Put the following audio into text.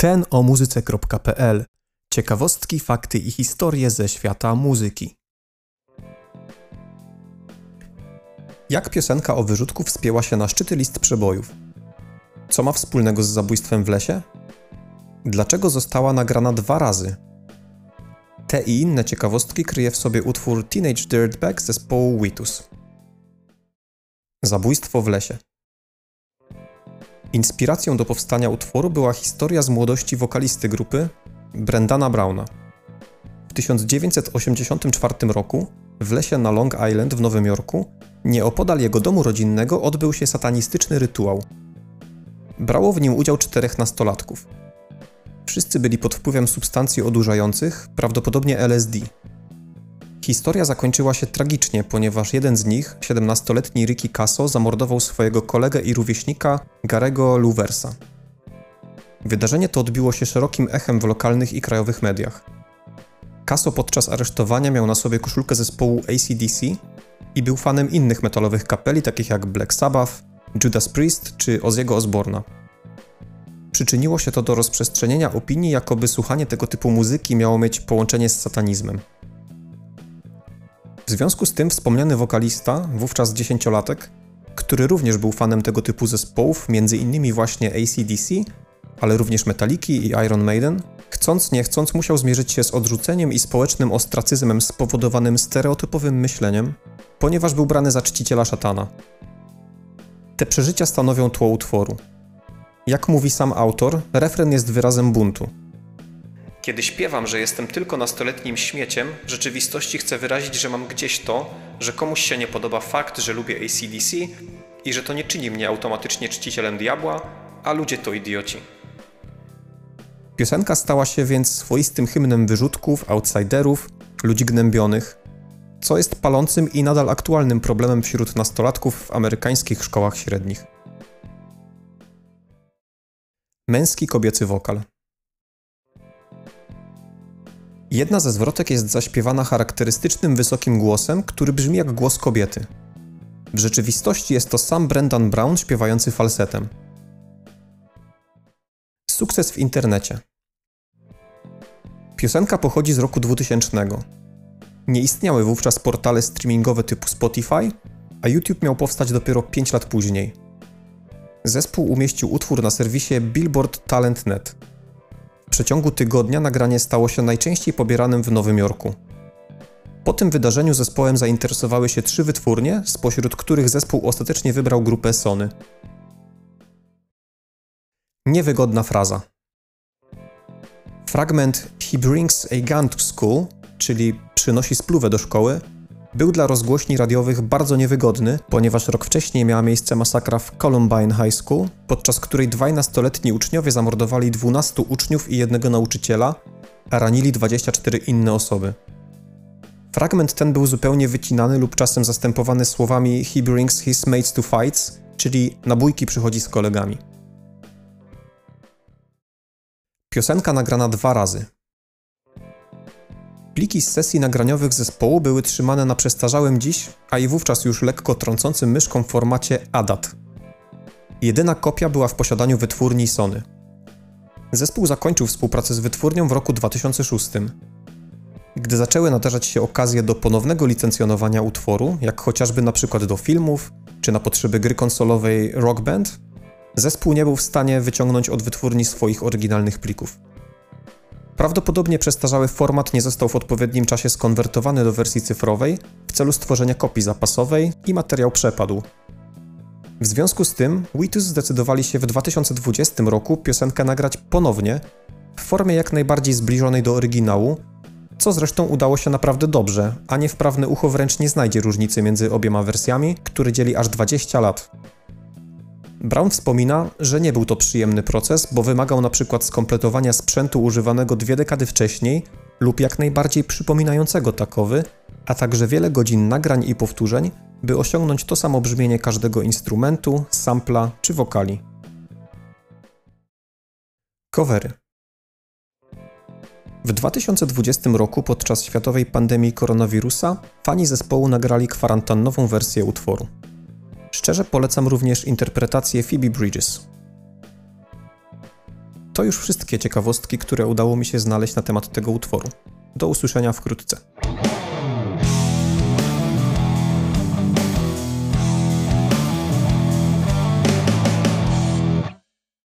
ten o muzyce.pl. Ciekawostki, fakty i historie ze świata muzyki. Jak piosenka o wyrzutku wspięła się na szczyty list przebojów? Co ma wspólnego z zabójstwem w lesie? Dlaczego została nagrana dwa razy? Te i inne ciekawostki kryje w sobie utwór Teenage Dirtbag zespołu Witus. Zabójstwo w lesie. Inspiracją do powstania utworu była historia z młodości wokalisty grupy, Brendana Browna. W 1984 roku w lesie na Long Island w Nowym Jorku, nieopodal jego domu rodzinnego, odbył się satanistyczny rytuał. Brało w nim udział czterech nastolatków. Wszyscy byli pod wpływem substancji odurzających, prawdopodobnie LSD. Historia zakończyła się tragicznie, ponieważ jeden z nich, 17-letni Ricky Casso, zamordował swojego kolegę i rówieśnika Garego Luversa. Wydarzenie to odbiło się szerokim echem w lokalnych i krajowych mediach. Casso podczas aresztowania miał na sobie koszulkę zespołu ACDC i był fanem innych metalowych kapeli takich jak Black Sabbath, Judas Priest czy Ozzy'ego Osborna. Przyczyniło się to do rozprzestrzenienia opinii, jakoby słuchanie tego typu muzyki miało mieć połączenie z satanizmem. W związku z tym wspomniany wokalista, wówczas dziesięciolatek, który również był fanem tego typu zespołów, m.in. właśnie ACDC, ale również Metaliki i Iron Maiden, chcąc nie chcąc musiał zmierzyć się z odrzuceniem i społecznym ostracyzmem spowodowanym stereotypowym myśleniem, ponieważ był brany za czciciela szatana. Te przeżycia stanowią tło utworu. Jak mówi sam autor, refren jest wyrazem buntu. Kiedy śpiewam, że jestem tylko nastoletnim śmieciem, w rzeczywistości chcę wyrazić, że mam gdzieś to, że komuś się nie podoba fakt, że lubię ACDC i że to nie czyni mnie automatycznie czcicielem diabła, a ludzie to idioci. Piosenka stała się więc swoistym hymnem wyrzutków, outsiderów, ludzi gnębionych, co jest palącym i nadal aktualnym problemem wśród nastolatków w amerykańskich szkołach średnich. Męski kobiecy wokal. Jedna ze zwrotek jest zaśpiewana charakterystycznym wysokim głosem, który brzmi jak głos kobiety. W rzeczywistości jest to sam Brendan Brown śpiewający falsetem. Sukces w internecie. Piosenka pochodzi z roku 2000. Nie istniały wówczas portale streamingowe typu Spotify, a YouTube miał powstać dopiero 5 lat później. Zespół umieścił utwór na serwisie Billboard Talent.net. Przeciągu tygodnia nagranie stało się najczęściej pobieranym w Nowym Jorku. Po tym wydarzeniu zespołem zainteresowały się trzy wytwórnie, spośród których zespół ostatecznie wybrał grupę Sony. Niewygodna fraza. Fragment He brings a gun to school, czyli przynosi spluwę do szkoły, był dla rozgłośni radiowych bardzo niewygodny, ponieważ rok wcześniej miała miejsce masakra w Columbine High School, podczas której dwaj nastoletni uczniowie zamordowali 12 uczniów i jednego nauczyciela, a ranili 24 inne osoby. Fragment ten był zupełnie wycinany lub czasem zastępowany słowami He brings his mates to fights, czyli na bójki przychodzi z kolegami. Piosenka nagrana dwa razy. Pliki z sesji nagraniowych zespołu były trzymane na przestarzałym dziś, a i wówczas już lekko trącącym myszką formacie ADAT. Jedyna kopia była w posiadaniu wytwórni Sony. Zespół zakończył współpracę z wytwórnią w roku 2006. Gdy zaczęły nadarzać się okazje do ponownego licencjonowania utworu, jak chociażby na przykład do filmów, czy na potrzeby gry konsolowej Rock Band, zespół nie był w stanie wyciągnąć od wytwórni swoich oryginalnych plików. Prawdopodobnie przestarzały format nie został w odpowiednim czasie skonwertowany do wersji cyfrowej w celu stworzenia kopii zapasowej i materiał przepadł. W związku z tym Witus zdecydowali się w 2020 roku piosenkę nagrać ponownie w formie jak najbardziej zbliżonej do oryginału, co zresztą udało się naprawdę dobrze, a niewprawne ucho wręcz nie znajdzie różnicy między obiema wersjami, które dzieli aż 20 lat. Brown wspomina, że nie był to przyjemny proces, bo wymagał przykład skompletowania sprzętu używanego dwie dekady wcześniej lub jak najbardziej przypominającego takowy, a także wiele godzin nagrań i powtórzeń, by osiągnąć to samo brzmienie każdego instrumentu, sampla czy wokali. Covery w 2020 roku podczas światowej pandemii koronawirusa fani zespołu nagrali kwarantannową wersję utworu. Szczerze polecam również interpretację Phoebe Bridges. To już wszystkie ciekawostki, które udało mi się znaleźć na temat tego utworu. Do usłyszenia wkrótce.